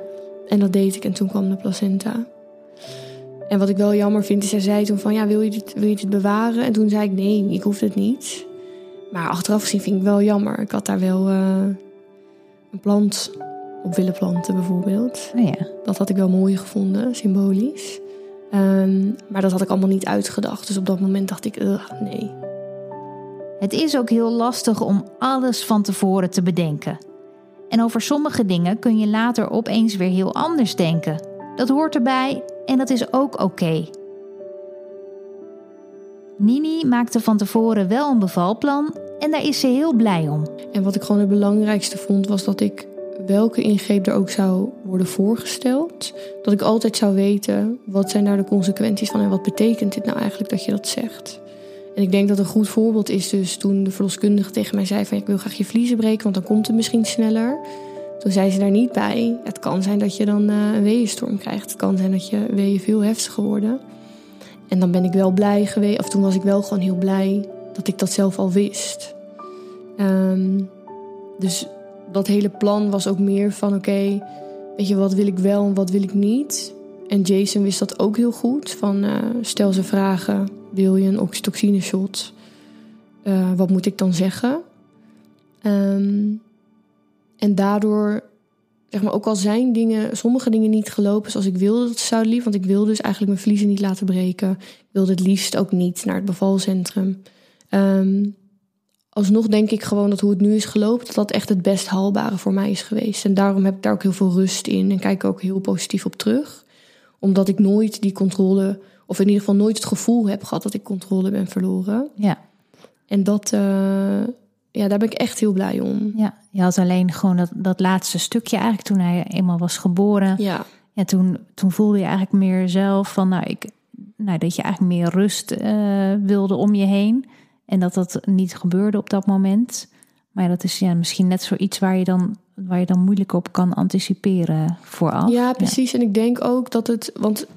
En dat deed ik en toen kwam de placenta. En wat ik wel jammer vind, is zij zei toen van... ja, wil je dit, wil je dit bewaren? En toen zei ik nee, ik hoef het niet. Maar achteraf gezien vind ik wel jammer. Ik had daar wel een plant op willen planten bijvoorbeeld. Oh ja. Dat had ik wel mooi gevonden, symbolisch. Um, maar dat had ik allemaal niet uitgedacht. Dus op dat moment dacht ik, nee. Het is ook heel lastig om alles van tevoren te bedenken. En over sommige dingen kun je later opeens weer heel anders denken. Dat hoort erbij en dat is ook oké. Okay. Nini maakte van tevoren wel een bevalplan en daar is ze heel blij om. En wat ik gewoon het belangrijkste vond, was dat ik welke ingreep er ook zou worden voorgesteld, dat ik altijd zou weten wat zijn daar de consequenties van en wat betekent dit nou eigenlijk dat je dat zegt. En ik denk dat een goed voorbeeld is dus toen de verloskundige tegen mij zei van ik wil graag je vliezen breken, want dan komt het misschien sneller. Toen zei ze daar niet bij. Het kan zijn dat je dan uh, een weeënstorm krijgt. Het kan zijn dat je weeën veel heftiger worden. En dan ben ik wel blij geweest, of toen was ik wel gewoon heel blij dat ik dat zelf al wist. Um, dus dat hele plan was ook meer van: oké, weet je, wat wil ik wel en wat wil ik niet? En Jason wist dat ook heel goed. Van uh, stel ze vragen: wil je een oxytocine shot? Uh, wat moet ik dan zeggen? Um, en daardoor, zeg maar, ook al zijn dingen, sommige dingen niet gelopen zoals ik wilde dat ze zouden liever. Want ik wilde dus eigenlijk mijn vliezen niet laten breken. Ik wilde het liefst ook niet naar het bevalcentrum. Um, alsnog denk ik gewoon dat hoe het nu is gelopen, dat dat echt het best haalbare voor mij is geweest. En daarom heb ik daar ook heel veel rust in en kijk ook heel positief op terug. Omdat ik nooit die controle, of in ieder geval nooit het gevoel heb gehad dat ik controle ben verloren. Ja. En dat, uh, ja, daar ben ik echt heel blij om. Ja, je had alleen gewoon dat, dat laatste stukje eigenlijk toen hij eenmaal was geboren. Ja. Ja, toen, toen voelde je eigenlijk meer zelf van, nou, ik, nou dat je eigenlijk meer rust uh, wilde om je heen. En dat dat niet gebeurde op dat moment. Maar dat is ja, misschien net zoiets waar je dan waar je dan moeilijk op kan anticiperen vooraf. Ja, precies. En ik denk ook dat het. Want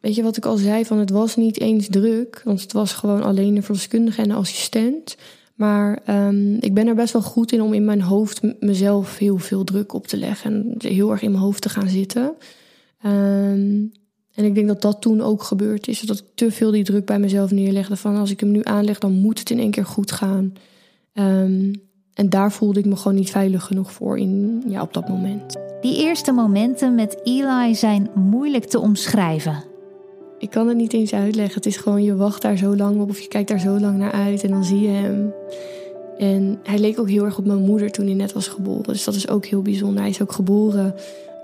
weet je wat ik al zei, van het was niet eens druk. Want het was gewoon alleen de verloskundige en de assistent. Maar um, ik ben er best wel goed in om in mijn hoofd mezelf heel veel druk op te leggen. En heel erg in mijn hoofd te gaan zitten. Um, en ik denk dat dat toen ook gebeurd is. Dat ik te veel die druk bij mezelf neerlegde. Van als ik hem nu aanleg, dan moet het in één keer goed gaan. Um, en daar voelde ik me gewoon niet veilig genoeg voor in, ja, op dat moment. Die eerste momenten met Eli zijn moeilijk te omschrijven. Ik kan het niet eens uitleggen. Het is gewoon, je wacht daar zo lang op of je kijkt daar zo lang naar uit en dan zie je hem. En hij leek ook heel erg op mijn moeder toen hij net was geboren. Dus dat is ook heel bijzonder. Hij is ook geboren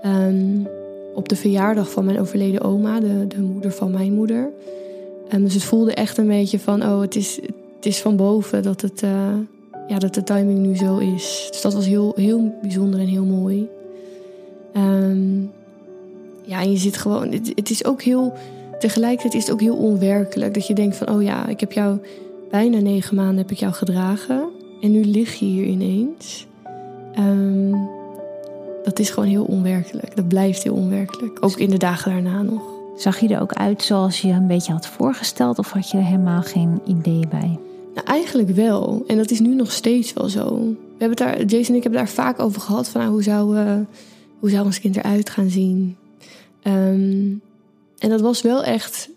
um, op de verjaardag van mijn overleden oma, de, de moeder van mijn moeder. Um, dus het voelde echt een beetje van, oh, het is, het is van boven dat, het, uh, ja, dat de timing nu zo is. Dus dat was heel, heel bijzonder en heel mooi. Um, ja, en je zit gewoon, het, het, is ook heel, tegelijkertijd is het ook heel onwerkelijk. Dat je denkt van, oh ja, ik heb jou bijna negen maanden heb ik jou gedragen. En nu lig je hier ineens. Um, dat is gewoon heel onwerkelijk. Dat blijft heel onwerkelijk. Ook in de dagen daarna nog. Zag je er ook uit zoals je een beetje had voorgesteld? Of had je er helemaal geen idee bij? Nou, eigenlijk wel. En dat is nu nog steeds wel zo. We hebben daar, Jason en ik hebben daar vaak over gehad. Van, nou, hoe, zou, uh, hoe zou ons kind eruit gaan zien? Um, en dat was wel echt...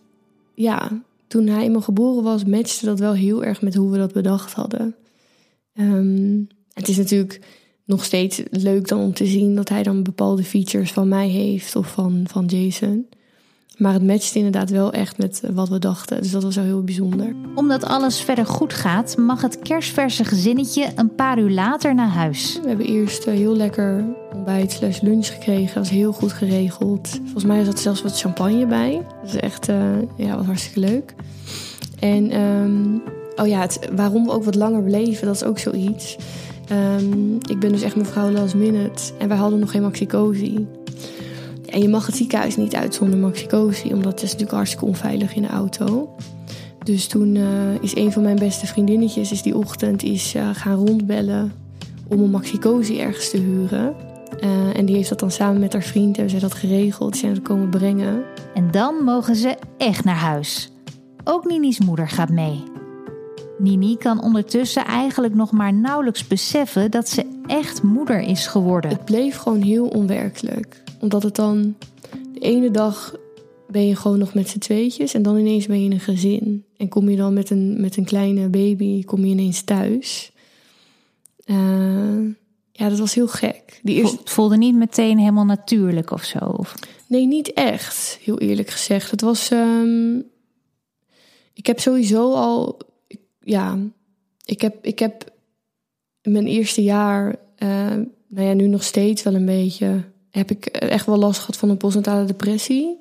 Ja, toen hij eenmaal geboren was... matchte dat wel heel erg met hoe we dat bedacht hadden. Um, het is natuurlijk nog steeds leuk dan om te zien dat hij dan bepaalde features van mij heeft of van, van Jason. Maar het matchte inderdaad wel echt met wat we dachten. Dus dat was wel heel bijzonder. Omdat alles verder goed gaat, mag het kerstverse gezinnetje een paar uur later naar huis. We hebben eerst heel lekker ontbijt slash lunch gekregen. Dat was heel goed geregeld. Volgens mij zat zelfs wat champagne bij. Dat is echt uh, ja, was hartstikke leuk. En um, oh ja, het, waarom we ook wat langer bleven, dat is ook zoiets. Um, ik ben dus echt mevrouw last minute. En wij hadden nog geen maxicosi. En je mag het ziekenhuis niet uit zonder maxicosi, omdat het is natuurlijk hartstikke onveilig in de auto. Dus toen uh, is een van mijn beste vriendinnetjes is die ochtend is, uh, gaan rondbellen om een maxicosi ergens te huren. Uh, en die heeft dat dan samen met haar vriend, hebben zij dat geregeld. Die zijn ze komen brengen. En dan mogen ze echt naar huis. Ook Nini's moeder gaat mee. Nini kan ondertussen eigenlijk nog maar nauwelijks beseffen dat ze echt moeder is geworden. Het bleef gewoon heel onwerkelijk. Omdat het dan de ene dag ben je gewoon nog met z'n tweetjes en dan ineens ben je in een gezin. En kom je dan met een, met een kleine baby, kom je ineens thuis. Uh, ja, dat was heel gek. Die eerste... Het voelde niet meteen helemaal natuurlijk of zo? Of? Nee, niet echt, heel eerlijk gezegd. Het was... Um... Ik heb sowieso al ja, ik heb, ik heb mijn eerste jaar, uh, nou ja, nu nog steeds wel een beetje, heb ik echt wel last gehad van een postnatale depressie.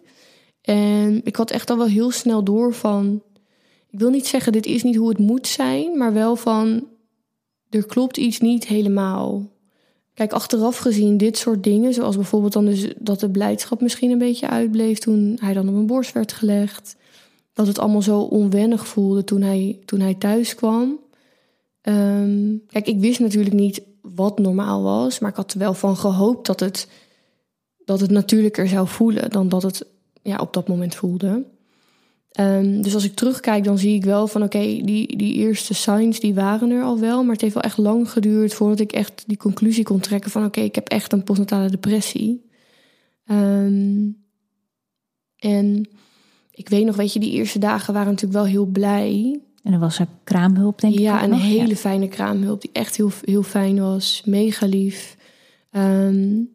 En ik had echt al wel heel snel door van, ik wil niet zeggen dit is niet hoe het moet zijn, maar wel van, er klopt iets niet helemaal. Kijk, achteraf gezien dit soort dingen, zoals bijvoorbeeld dan dus dat de blijdschap misschien een beetje uitbleef toen hij dan op mijn borst werd gelegd dat het allemaal zo onwennig voelde toen hij, toen hij thuis kwam. Um, kijk, ik wist natuurlijk niet wat normaal was, maar ik had er wel van gehoopt dat het, dat het natuurlijker zou voelen dan dat het ja, op dat moment voelde. Um, dus als ik terugkijk, dan zie ik wel van oké, die, die eerste signs die waren er al wel, maar het heeft wel echt lang geduurd voordat ik echt die conclusie kon trekken van oké, ik heb echt een postnatale depressie. Um, en ik weet nog, weet je, die eerste dagen waren natuurlijk wel heel blij. En er was er kraamhulp, denk ik. Ja, een hele fijne kraamhulp die echt heel, heel fijn was. Mega lief. Um,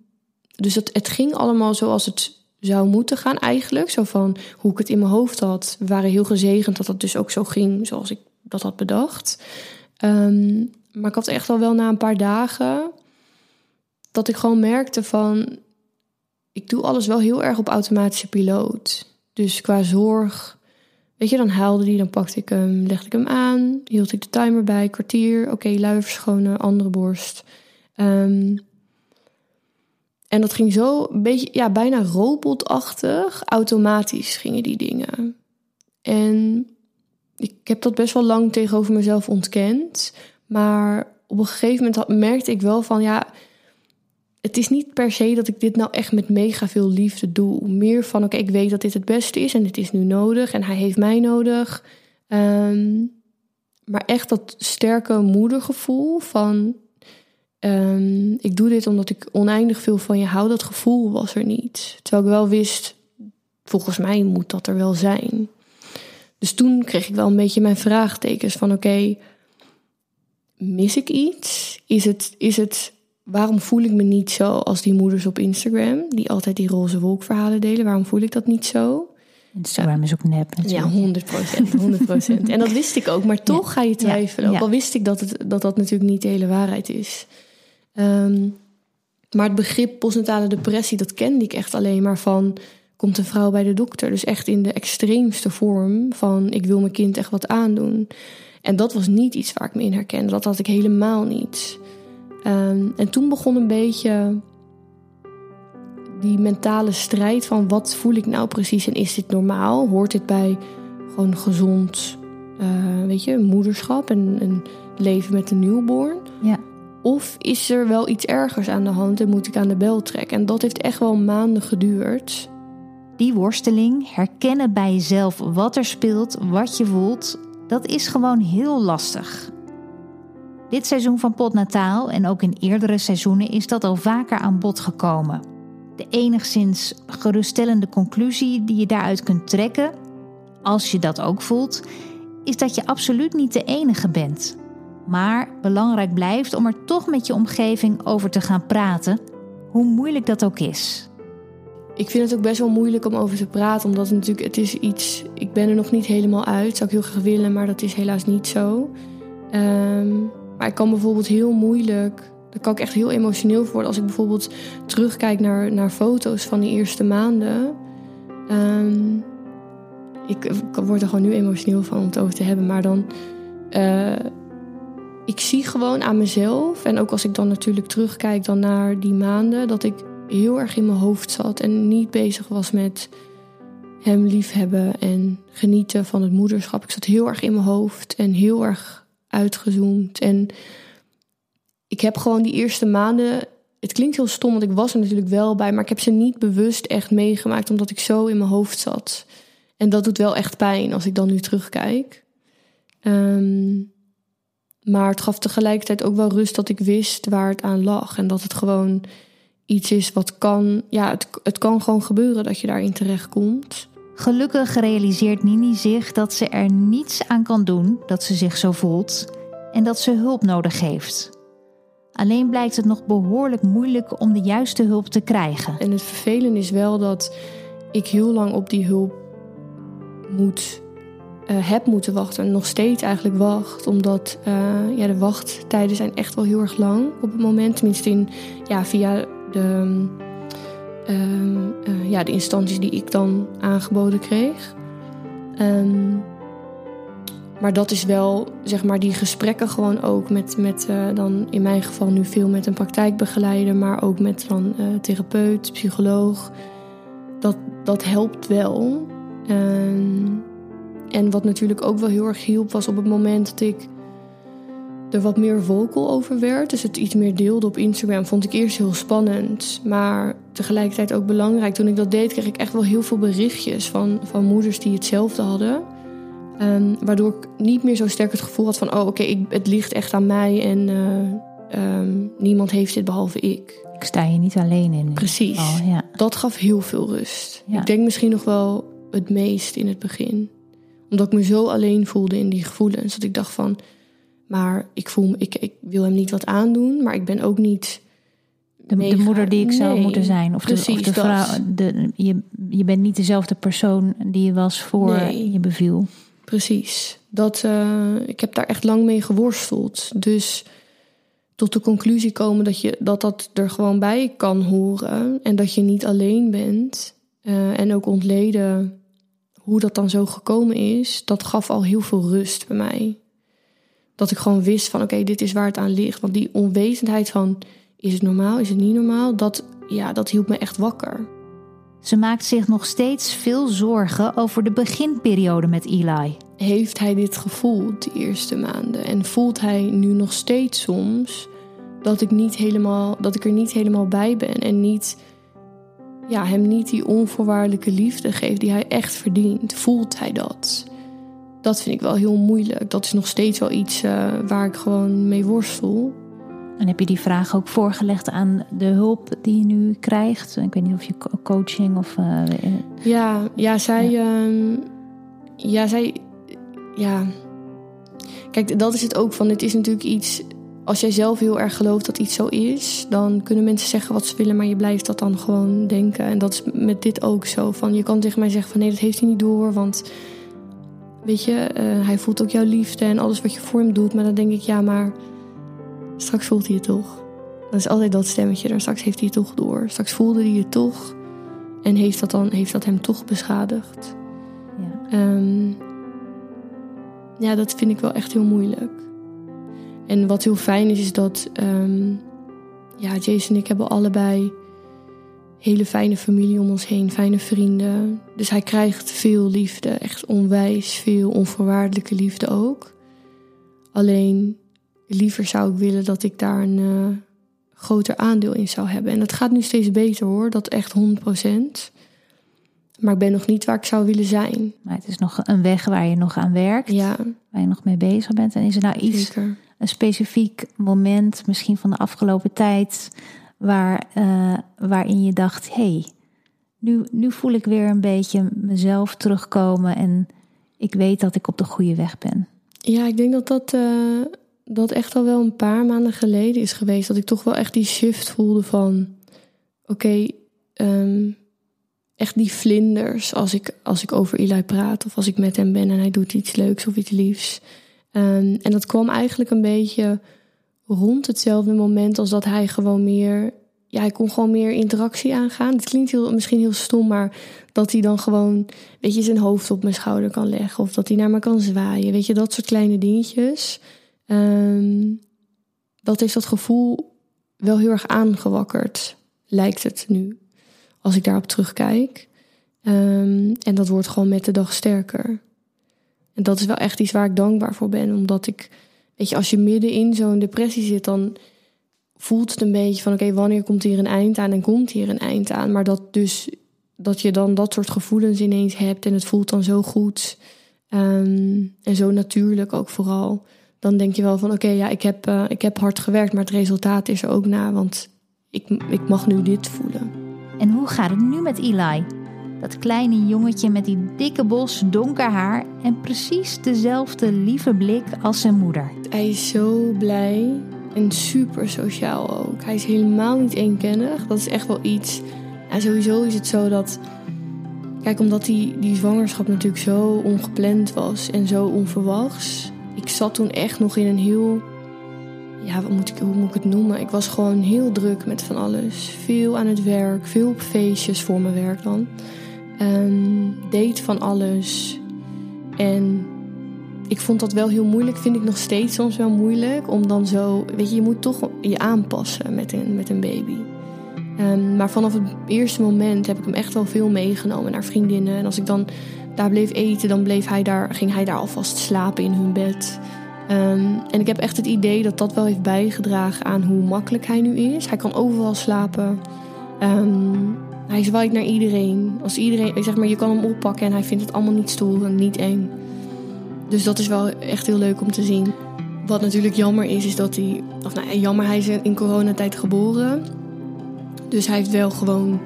dus het, het ging allemaal zoals het zou moeten gaan eigenlijk. Zo van hoe ik het in mijn hoofd had. We waren heel gezegend dat het dus ook zo ging zoals ik dat had bedacht. Um, maar ik had echt al wel na een paar dagen... dat ik gewoon merkte van... ik doe alles wel heel erg op automatische piloot. Dus qua zorg, weet je, dan huilde die, dan pakte ik hem, legde ik hem aan, hield ik de timer bij, kwartier, oké, okay, luier andere borst. Um, en dat ging zo een beetje, ja, bijna robotachtig, automatisch gingen die dingen. En ik heb dat best wel lang tegenover mezelf ontkend. Maar op een gegeven moment merkte ik wel van, ja, het is niet per se dat ik dit nou echt met mega veel liefde doe. Meer van, oké, ik weet dat dit het beste is en dit is nu nodig en hij heeft mij nodig. Um, maar echt dat sterke moedergevoel van, um, ik doe dit omdat ik oneindig veel van je hou. Dat gevoel was er niet. Terwijl ik wel wist, volgens mij moet dat er wel zijn. Dus toen kreeg ik wel een beetje mijn vraagtekens van, oké, mis ik iets? Is het, is het waarom voel ik me niet zo als die moeders op Instagram, die altijd die roze wolkverhalen delen? Waarom voel ik dat niet zo? Instagram is ook nep natuurlijk. Ja, 100 procent, 100 En dat wist ik ook, maar toch ga je twijfelen. Ook al wist ik dat, het, dat dat natuurlijk niet de hele waarheid is. Um, maar het begrip postnatale depressie, dat kende ik echt alleen maar van... komt een vrouw bij de dokter. Dus echt in de extreemste vorm van... ik wil mijn kind echt wat aandoen. En dat was niet iets waar ik me in herkende. Dat had ik helemaal niet. Um, en toen begon een beetje die mentale strijd van wat voel ik nou precies en is dit normaal? Hoort dit bij gewoon gezond, uh, weet je, moederschap en leven met een newborn? Ja. Of is er wel iets ergers aan de hand en moet ik aan de bel trekken? En dat heeft echt wel maanden geduurd. Die worsteling, herkennen bij jezelf wat er speelt, wat je voelt, dat is gewoon heel lastig. Dit seizoen van Potnataal en ook in eerdere seizoenen is dat al vaker aan bod gekomen. De enigszins geruststellende conclusie die je daaruit kunt trekken, als je dat ook voelt, is dat je absoluut niet de enige bent. Maar belangrijk blijft om er toch met je omgeving over te gaan praten, hoe moeilijk dat ook is. ik vind het ook best wel moeilijk om over te praten. Omdat het natuurlijk, het is iets. Ik ben er nog niet helemaal uit. Zou ik heel graag willen, maar dat is helaas niet zo. Ehm, maar ik kan bijvoorbeeld heel moeilijk. Daar kan ik echt heel emotioneel voor worden. Als ik bijvoorbeeld terugkijk naar, naar foto's van die eerste maanden. Ehm, ik, word er gewoon nu emotioneel van om het over te hebben. Maar dan. Uh, ik zie gewoon aan mezelf. En ook als ik dan natuurlijk terugkijk dan naar die maanden. Dat ik heel erg in mijn hoofd zat. En niet bezig was met hem liefhebben en genieten van het moederschap. Ik zat heel erg in mijn hoofd en heel erg uitgezoomd. En ik heb gewoon die eerste maanden. Het klinkt heel stom, want ik was er natuurlijk wel bij, maar ik heb ze niet bewust echt meegemaakt, omdat ik zo in mijn hoofd zat. En dat doet wel echt pijn als ik dan nu terugkijk. Ehm, maar het gaf tegelijkertijd ook wel rust dat ik wist waar het aan lag. En dat het gewoon iets is wat kan. Ja, het, het kan gewoon gebeuren dat je daarin terechtkomt. Gelukkig realiseert Nini zich dat ze er niets aan kan doen dat ze zich zo voelt en dat ze hulp nodig heeft. Alleen blijkt het nog behoorlijk moeilijk om de juiste hulp te krijgen. En het vervelende is wel dat ik heel lang op die hulp moet, uh, heb moeten wachten. En nog steeds eigenlijk wacht. Omdat uh, ja, de wachttijden zijn echt wel heel erg lang op het moment. Tenminste in, ja, via de Ehm, eh, ja, de instanties die ik dan aangeboden kreeg. Ehm, maar dat is wel, zeg maar, die gesprekken gewoon ook met, met uh, dan in mijn geval nu veel met een praktijkbegeleider, maar ook met dan uh, therapeut, psycholoog. Dat, dat helpt wel. Ehm, en wat natuurlijk ook wel heel erg hielp, was op het moment dat ik er wat meer vocal over werd. Dus het iets meer deelde op Instagram. Vond ik eerst heel spannend. Maar tegelijkertijd ook belangrijk. Toen ik dat deed, kreeg ik echt wel heel veel berichtjes van, van moeders die hetzelfde hadden. Um, waardoor ik niet meer zo sterk het gevoel had van: oh, oké, het ligt echt aan mij en uh, um, niemand heeft dit behalve ik. Ik sta je niet alleen in. Precies. Oh, ja. Dat gaf heel veel rust. Ja. Ik denk misschien nog wel het meest in het begin. Omdat ik me zo alleen voelde in die gevoelens. Dat ik dacht van maar ik voel ik, ik wil hem niet wat aandoen, maar ik ben ook niet. De, de moeder die ik zou moeten zijn. Of de, of de vrouw. De, je, je bent niet dezelfde persoon die je was voor je beviel. Precies. Dat, uh, ik heb daar echt lang mee geworsteld. Dus tot de conclusie komen dat, je, dat dat er gewoon bij kan horen. En dat je niet alleen bent. Uh, en ook ontleden hoe dat dan zo gekomen is. Dat gaf al heel veel rust bij mij dat ik gewoon wist van oké, dit is waar het aan ligt. Want die onwetendheid van is het normaal, is het niet normaal, dat, ja, dat hield me echt wakker. Ze maakt zich nog steeds veel zorgen over de beginperiode met Eli. Heeft hij dit gevoeld de eerste maanden? En voelt hij nu nog steeds soms dat ik, niet helemaal, dat ik er niet helemaal bij ben en niet, ja, hem niet die onvoorwaardelijke liefde geeft die hij echt verdient? Voelt hij dat? Dat vind ik wel heel moeilijk. Dat is nog steeds wel iets uh, waar ik gewoon mee worstel. En heb je die vraag ook voorgelegd aan de hulp die je nu krijgt? Ik weet niet of je coaching of. Uh, ja, ja, zij. Ja. Uh, ja, zij. Ja. Kijk, dat is het ook van. Het is natuurlijk iets. Als jij zelf heel erg gelooft dat iets zo is, dan kunnen mensen zeggen wat ze willen, maar je blijft dat dan gewoon denken. En dat is met dit ook zo. Van je kan tegen mij zeggen van nee, dat heeft hij niet door, want Weet je, uh, hij voelt ook jouw liefde en alles wat je voor hem doet. Maar dan denk ik, ja, maar straks voelt hij het toch. Dat is altijd dat stemmetje. Dan straks heeft hij het toch door. Straks voelde hij het toch. En heeft dat, dan, heeft dat hem toch beschadigd. Ja. Um, ja, dat vind ik wel echt heel moeilijk. En wat heel fijn is, is dat um, ja, Jason en ik hebben allebei hele fijne familie om ons heen, fijne vrienden. Dus hij krijgt veel liefde, echt onwijs veel onvoorwaardelijke liefde ook. Alleen liever zou ik willen dat ik daar een uh, groter aandeel in zou hebben. En dat gaat nu steeds beter hoor, dat echt 100%. Maar ik ben nog niet waar ik zou willen zijn. Maar het is nog een weg waar je nog aan werkt. Ja. Waar je nog mee bezig bent. En is er nou iets, Zeker. een specifiek moment, misschien van de afgelopen tijd, waar, uh, waarin je dacht: hey, nu, nu voel ik weer een beetje mezelf terugkomen en ik weet dat ik op de goede weg ben? Ja, ik denk dat dat, uh, dat echt al wel een paar maanden geleden is geweest. Dat ik toch wel echt die shift voelde van: oké, um, echt die vlinders als ik, als ik over Eli praat of als ik met hem ben en hij doet iets leuks of iets liefs. Ehm, en dat kwam eigenlijk een beetje rond hetzelfde moment als dat hij gewoon meer, ja, hij kon gewoon meer interactie aangaan. Het klinkt heel, misschien heel stom, maar dat hij dan gewoon, weet je, zijn hoofd op mijn schouder kan leggen of dat hij naar me kan zwaaien, weet je, dat soort kleine dingetjes. Ehm, dat heeft dat gevoel wel heel erg aangewakkerd, lijkt het nu als ik daarop terugkijk. Um, en dat wordt gewoon met de dag sterker. En dat is wel echt iets waar ik dankbaar voor ben. Omdat ik, weet je, als je midden in zo'n depressie zit, dan voelt het een beetje van: oké, wanneer komt hier een eind aan en komt hier een eind aan? Maar dat dus dat je dan dat soort gevoelens ineens hebt en het voelt dan zo goed um, en zo natuurlijk ook vooral. Dan denk je wel van: oké, ja, ik heb, uh, ik heb hard gewerkt, maar het resultaat is er ook na, want ik, ik mag nu dit voelen. En hoe gaat het nu met Eli? Dat kleine jongetje met die dikke bos donker haar en precies dezelfde lieve blik als zijn moeder. Hij is zo blij en super sociaal ook. Hij is helemaal niet eenkennig. Dat is echt wel iets. En sowieso is het zo dat. Kijk, omdat die, die zwangerschap natuurlijk zo ongepland was en zo onverwachts. Ik zat toen echt nog in een heel ja, wat moet ik, hoe moet ik het noemen? Ik was gewoon heel druk met van alles. Veel aan het werk, veel op feestjes voor mijn werk dan. Um, deed van alles. En ik vond dat wel heel moeilijk, vind ik nog steeds soms wel moeilijk. Om dan zo, weet je, je moet toch je aanpassen met een, met een baby. Um, maar vanaf het eerste moment heb ik hem echt wel veel meegenomen naar vriendinnen. En als ik dan daar bleef eten, dan bleef hij daar, ging hij daar alvast slapen in hun bed. Um, en ik heb echt het idee dat dat wel heeft bijgedragen aan hoe makkelijk hij nu is. Hij kan overal slapen. Um, hij zwaait naar iedereen. Als iedereen, zeg maar, je kan hem oppakken en hij vindt het allemaal niet stoer en niet eng. Dus dat is wel echt heel leuk om te zien. Wat natuurlijk jammer is, is dat hij. Of nou, jammer, hij is in coronatijd geboren. Dus hij heeft wel gewoon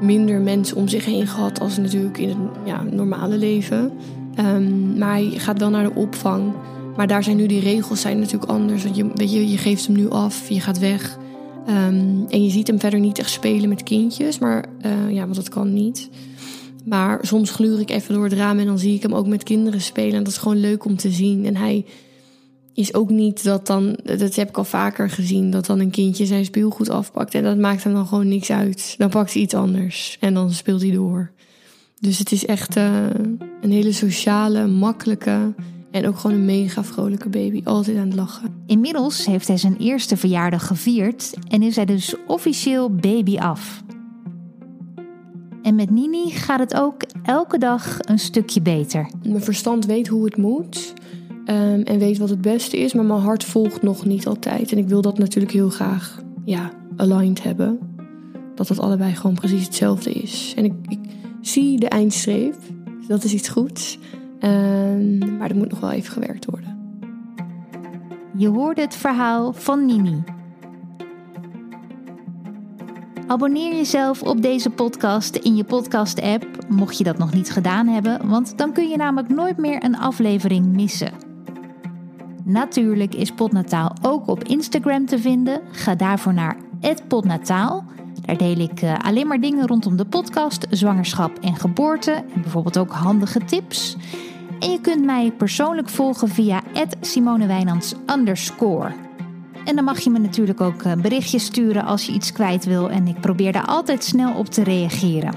minder mensen om zich heen gehad als natuurlijk in het ja, normale leven. Um, maar hij gaat wel naar de opvang. Maar daar zijn nu die regels zijn natuurlijk anders. Je, weet je, je geeft hem nu af, je gaat weg. Um, en je ziet hem verder niet echt spelen met kindjes. Maar uh, ja, want dat kan niet. Maar soms gluur ik even door het raam en dan zie ik hem ook met kinderen spelen. En dat is gewoon leuk om te zien. En hij is ook niet dat dan, dat heb ik al vaker gezien, dat dan een kindje zijn speelgoed afpakt. En dat maakt hem dan gewoon niks uit. Dan pakt hij iets anders en dan speelt hij door. Dus het is echt uh, een hele sociale, makkelijke en ook gewoon een mega vrolijke baby, altijd aan het lachen. Inmiddels heeft hij zijn eerste verjaardag gevierd en is hij dus officieel baby af. En met Nini gaat het ook elke dag een stukje beter. Mijn verstand weet hoe het moet um, en weet wat het beste is, maar mijn hart volgt nog niet altijd. En ik wil dat natuurlijk heel graag ja, aligned hebben. Dat het allebei gewoon precies hetzelfde is. En ik, ik zie de eindstreep, dus dat is iets goeds. Um, maar er moet nog wel even gewerkt worden. Je hoorde het verhaal van Nini. Abonneer jezelf op deze podcast in je podcast-app, mocht je dat nog niet gedaan hebben, want dan kun je namelijk nooit meer een aflevering missen. Natuurlijk is Potnataal ook op Instagram te vinden. Ga daarvoor naar @potnataal. Daar deel ik uh, alleen maar dingen rondom de podcast, zwangerschap en geboorte en bijvoorbeeld ook handige tips. En je kunt mij persoonlijk volgen via @simonewijnands En dan mag je me natuurlijk ook eh, berichtjes sturen als je iets kwijt wil en ik probeer daar altijd snel op te reageren.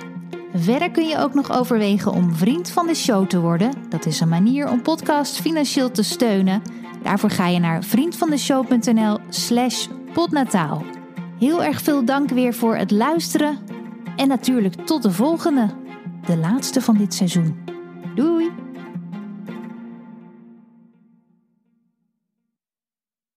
Verder kun je ook nog overwegen om vriend van de show te worden. Dat is een manier om podcast financieel te steunen. Daarvoor ga je naar vriendvandeshow.nl slash podnataal. Heel erg veel dank weer voor het luisteren. En natuurlijk tot de volgende, de laatste van dit seizoen. Doei!